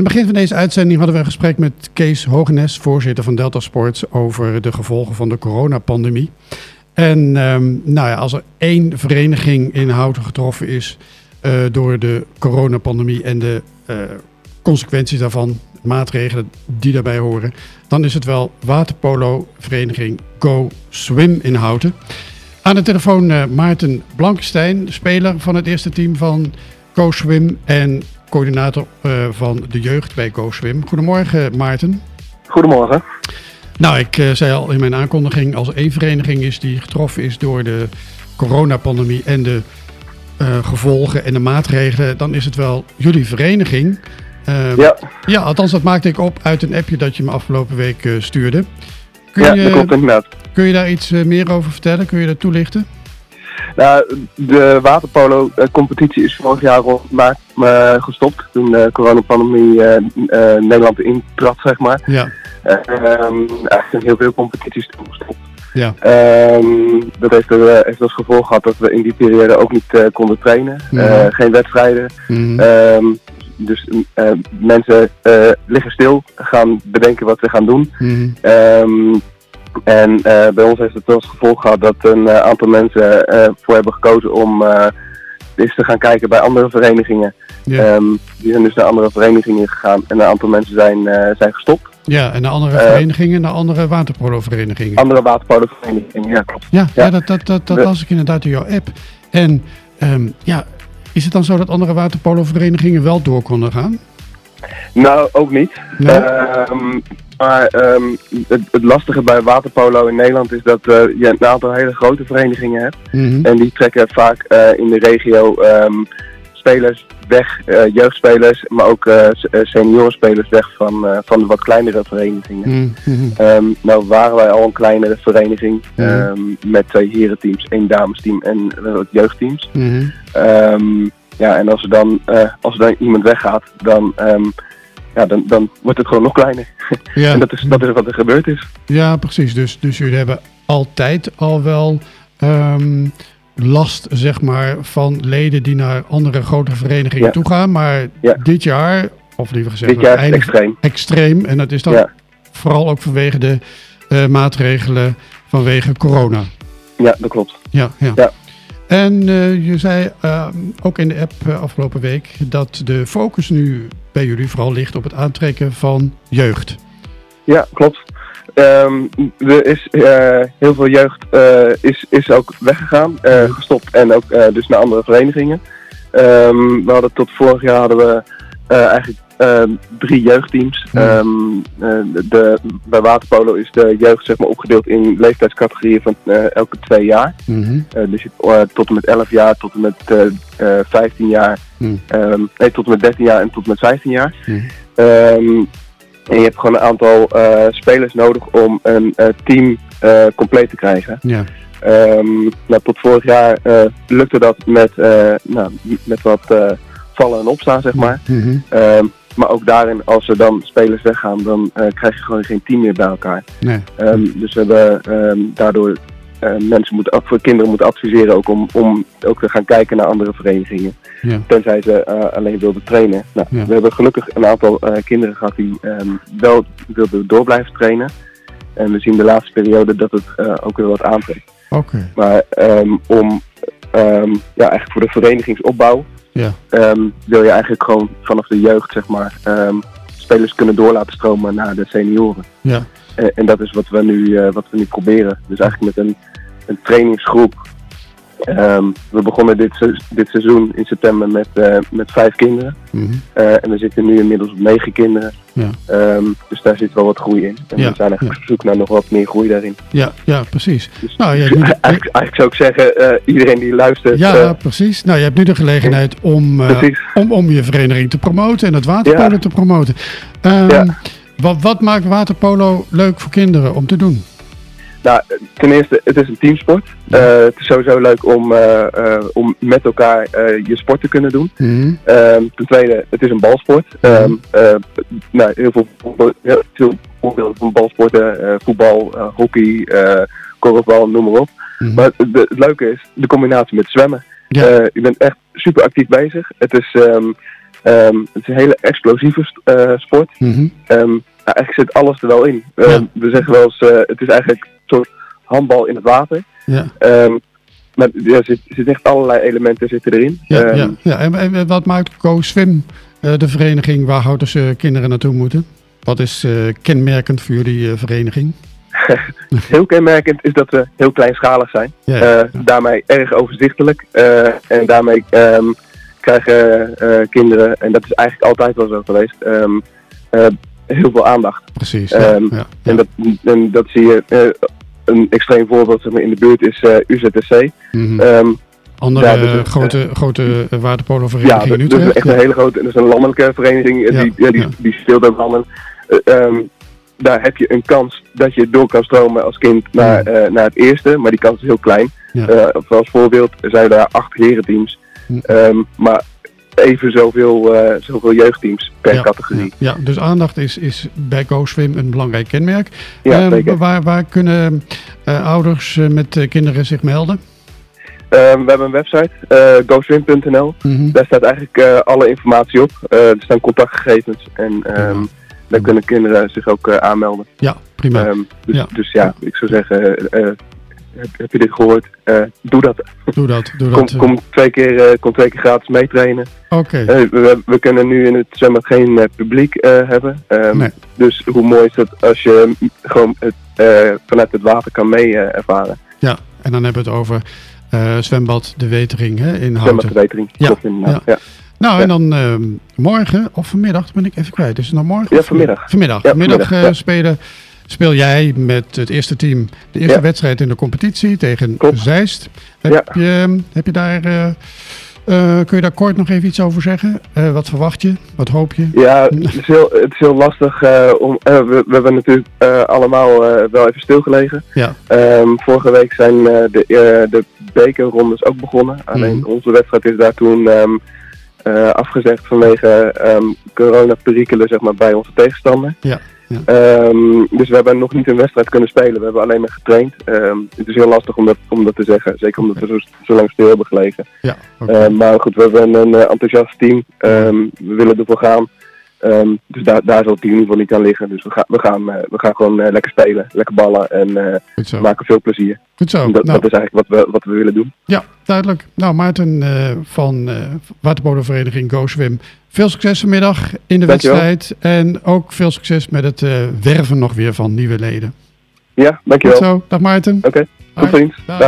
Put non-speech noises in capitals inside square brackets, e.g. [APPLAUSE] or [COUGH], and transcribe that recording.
het begin van deze uitzending hadden we een gesprek met Kees Hogenes, voorzitter van Delta Sports, over de gevolgen van de coronapandemie. En ehm, nou ja, als er één vereniging in Houten getroffen is uh, door de coronapandemie en de uh, consequenties daarvan, maatregelen die daarbij horen, dan is het wel waterpolo vereniging Go Swim in Houten. Aan de telefoon uh, Maarten Blankenstein, speler van het eerste team van Go Swim en coördinator uh, van de jeugd bij Go Swim. Goedemorgen Maarten. Goedemorgen. Nou, ik uh, zei al in mijn aankondiging, als één vereniging is die getroffen is door de coronapandemie en de gevolgen en de maatregelen, dan is het wel jullie vereniging. Uh, ja. ja, althans dat maakte ik op uit een appje dat je me afgelopen week uh, stuurde. Kun ja, je, dat klopt inderdaad. Kun je daar iets meer over vertellen? Kun je dat toelichten? Nou, de waterpolo-competitie is vorig jaar rond maart gestopt. Toen de coronapandemie Nederland intrad, zeg maar. Ja. eigenlijk zijn heel veel competities toen gestopt. Ja. Um, dat heeft, er, heeft als gevolg gehad dat we in die periode ook niet konden trainen. Mhm. geen wedstrijden. Mhm. Um, dus uh, mensen uh, liggen stil, gaan bedenken wat ze gaan doen. Mhm. En uh, bij ons heeft het als gevolg gehad dat een aantal mensen voor hebben gekozen om eens te gaan kijken bij andere verenigingen. Ja. Um, die zijn dus naar andere verenigingen gegaan en een aantal mensen zijn, zijn gestopt. Ja, en naar andere verenigingen, naar andere waterpolo-verenigingen. Andere waterpolo-verenigingen, ja klopt. Ja, ja. ja dat, dat, dat, dat las ik inderdaad in jouw app. En um, ja, is het dan zo dat andere waterpolo-verenigingen wel door konden gaan? Nou, ook niet. Nee? Uh, maar um, het, het, lastige bij waterpolo in Nederland is dat uh, je een aantal hele grote verenigingen hebt. Mm -hmm. En die trekken vaak uh, in de regio um, spelers weg, uh, jeugdspelers, maar ook seniorenspelers weg van, van de wat kleinere verenigingen. Mm -hmm. nou waren wij al een kleinere vereniging Mhm. met twee herenteams, één damesteam en jeugdteams. Mhm. Ja, en als er dan, als er dan iemand weggaat, dan, ja, dan, dan wordt het gewoon nog kleiner. Ja. [LAUGHS] en dat is, dat is wat er gebeurd is. Ja, precies. Dus, dus jullie hebben altijd al wel um, last, zeg maar, van leden die naar andere grote verenigingen Ja. toe gaan. Maar Ja. dit jaar, of liever gezegd, Dit jaar is extreem. extreem. En dat is dan vooral ook vanwege de uh, maatregelen vanwege corona. Ja, dat klopt. Ja, ja. Ja. En uh, je zei uh, ook in de app uh, afgelopen week dat de focus nu bij jullie vooral ligt op het aantrekken van jeugd. Ja, klopt. Um, er is heel veel jeugd is, is ook weggegaan, uh, gestopt en ook dus naar andere verenigingen. Um, we hadden tot vorig jaar hadden we eigenlijk drie jeugdteams. Ja. Um, de, bij waterpolo is de jeugd zeg maar, opgedeeld in leeftijdscategorieën van elke twee jaar. Mm -hmm. dus tot en met 11 jaar, tot en met 15 jaar, mm. nee, tot en met 13 jaar en tot en met 15 jaar. Mm. En je hebt gewoon een aantal uh, spelers nodig om een uh, team uh, compleet te krijgen. Ja. Nou, tot vorig jaar lukte dat met, nou, met wat vallen en opstaan, zeg maar. Mm -hmm. um, maar ook daarin, als er dan spelers weggaan, dan krijg je gewoon geen team meer bij elkaar. Nee. Um, dus we hebben daardoor mensen moeten, ook voor kinderen moeten adviseren ook om, om ook te gaan kijken naar andere verenigingen. Ja. Tenzij ze uh, alleen wilden trainen. Nou, Ja. We hebben gelukkig een aantal uh, kinderen gehad die um, wel wilden door blijven trainen. En we zien de laatste periode dat het ook weer wat aantrekt. Oké. Okay. Maar um, om um, ja, eigenlijk voor de verenigingsopbouw Ja. wil je eigenlijk gewoon vanaf de jeugd zeg maar, spelers kunnen door laten stromen naar de senioren. Ja. En, en dat is wat we nu, uh, wat we nu proberen. Dus eigenlijk met een, een trainingsgroep. Um, we begonnen dit, se dit seizoen in september met, uh, met vijf kinderen. Mm -hmm. uh, en we zitten nu inmiddels op negen kinderen. Ja. Um, dus daar zit wel wat groei in. En Ja, we zijn eigenlijk ja. op zoek naar nog wat meer groei daarin. Ja, ja, precies. Dus, Nou, ja, [LAUGHS] nu- eigenlijk, eigenlijk zou ik zeggen, uh, iedereen die luistert. Ja, precies. Nou, je hebt nu de gelegenheid om, om, om je vereniging te promoten en het waterpolo te promoten. Um, Ja. wat, wat maakt waterpolo leuk voor kinderen om te doen? Nou, ten eerste, het is een teamsport. Uh, het is sowieso leuk om, uh, uh, om met elkaar je sport te kunnen doen. Mhm. Um, ten tweede, het is een balsport. Um, uh, nou, heel veel, heel veel voorbeelden van balsporten, voetbal, hockey, korfbal, noem maar op. Mhm. Maar het, het leuke is de combinatie met zwemmen. Ja. Je bent echt super actief bezig. Het is, um, Ehm, het is een hele explosieve eh, sport. Mhm. Ehm, nou, eigenlijk zit alles er wel in. Ja. Ehm, We zeggen wel eens, eh, het is eigenlijk soort handbal in het water. Ja, Ehm, maar er zit, zit echt allerlei elementen zitten erin. ja, Ehm, ja, ja. En, en wat maakt Go Swim eh, de vereniging waar Houtense kinderen naartoe moeten? Wat is eh, kenmerkend voor jullie eh, vereniging? [LAUGHS] Heel kenmerkend is dat we heel kleinschalig zijn. Ja, Eh, ja. Daarmee erg overzichtelijk. Eh, en daarmee ehm, krijgen eh, kinderen, en dat is eigenlijk altijd wel zo geweest, eh, heel veel aandacht. precies. Ja, ehm, ja, En, ja. dat, en dat zie je. eh, een extreem voorbeeld zeg maar, in de buurt is eh, UZTC. Mhm. Ehm, Andere ja, dus, eh, grote, grote ja, waterpolovereniging dat is Utrecht. echt een hele grote, dat is een landelijke vereniging. Ja, Die, ja, die, ja. die speelt ook landen. Eh, ehm, daar heb je een kans dat je door kan stromen als kind naar, naar het eerste, maar die kans is heel klein. Ja. Als voorbeeld zijn daar acht herenteams. Ehm, maar even zoveel, eh, zoveel jeugdteams per Ja, categorie. Ja, dus aandacht is, is bij Go Swim een belangrijk kenmerk. Ja, Eh, zeker. Waar, waar kunnen eh, ouders eh, met kinderen zich melden? Ehm, we hebben een website, goswim.nl. Mhm. Daar staat eigenlijk alle informatie op. Er staan contactgegevens en ehm, daar kunnen kinderen zich ook aanmelden. Ja, prima. Ehm, dus, Ja. dus ja, ik zou zeggen, heb, heb je dit gehoord? Eh, doe dat. doe dat. Doe Kom, dat. kom, twee keer, eh, kom twee keer gratis meetrainen. Oké. Eh, we, we kunnen nu in het zwembad geen publiek hebben. Ehm, Nee. Dus hoe mooi is het als je mm, gewoon het, vanuit het water kan mee ervaren. Ja, en dan hebben we het over zwembad De Wetering hè, in Houten. Ja, Klopt inderdaad. Ja. Nou, Ja. en dan ehm, morgen of vanmiddag ben ik even kwijt. Het nou morgen? Ja, vanmiddag. Vanmiddag. Vanmiddag spelen, speel jij met het eerste team de eerste Ja. wedstrijd in de competitie tegen Klopt. Zeist. Heb, Ja. je, heb je daar, eh, eh, kun je daar kort nog even iets over zeggen? Eh, wat verwacht je? Wat hoop je? Ja, [LAUGHS] het is heel, het is heel lastig. om, we, we hebben natuurlijk allemaal wel even stilgelegen. Ja, Ehm, vorige week zijn de, de bekerrondes ook begonnen. Alleen Mhm. onze wedstrijd is daar toen ehm, eh, afgezegd vanwege coronaperikelen zeg maar, bij onze tegenstander. Ja, ja. Ehm, dus we hebben nog niet een wedstrijd kunnen spelen. We hebben alleen maar getraind. Ehm, het is heel lastig om dat, om dat te zeggen. Zeker omdat we zo, zo lang stil hebben gelegen. ja. oké. Eh, maar goed, we hebben een eh, enthousiast team. Ehm, we willen ervoor gaan. Ehm, dus daar, daar zal het team in ieder geval niet aan liggen. Dus we, gaan we, gaan, eh, we gaan gewoon eh, lekker spelen, lekker ballen en maken veel plezier. Goed zo. dat, Nou, dat is eigenlijk wat we, wat we willen doen. Ja, duidelijk. Nou, Maarten van Waterpolenvereniging Go Swim. Veel succes vanmiddag in de Dankjewel. wedstrijd. En ook veel succes met het eh, werven nog weer van nieuwe leden. Ja, dankjewel. zo. Dag Maarten. Oké, tot ziens. Dag.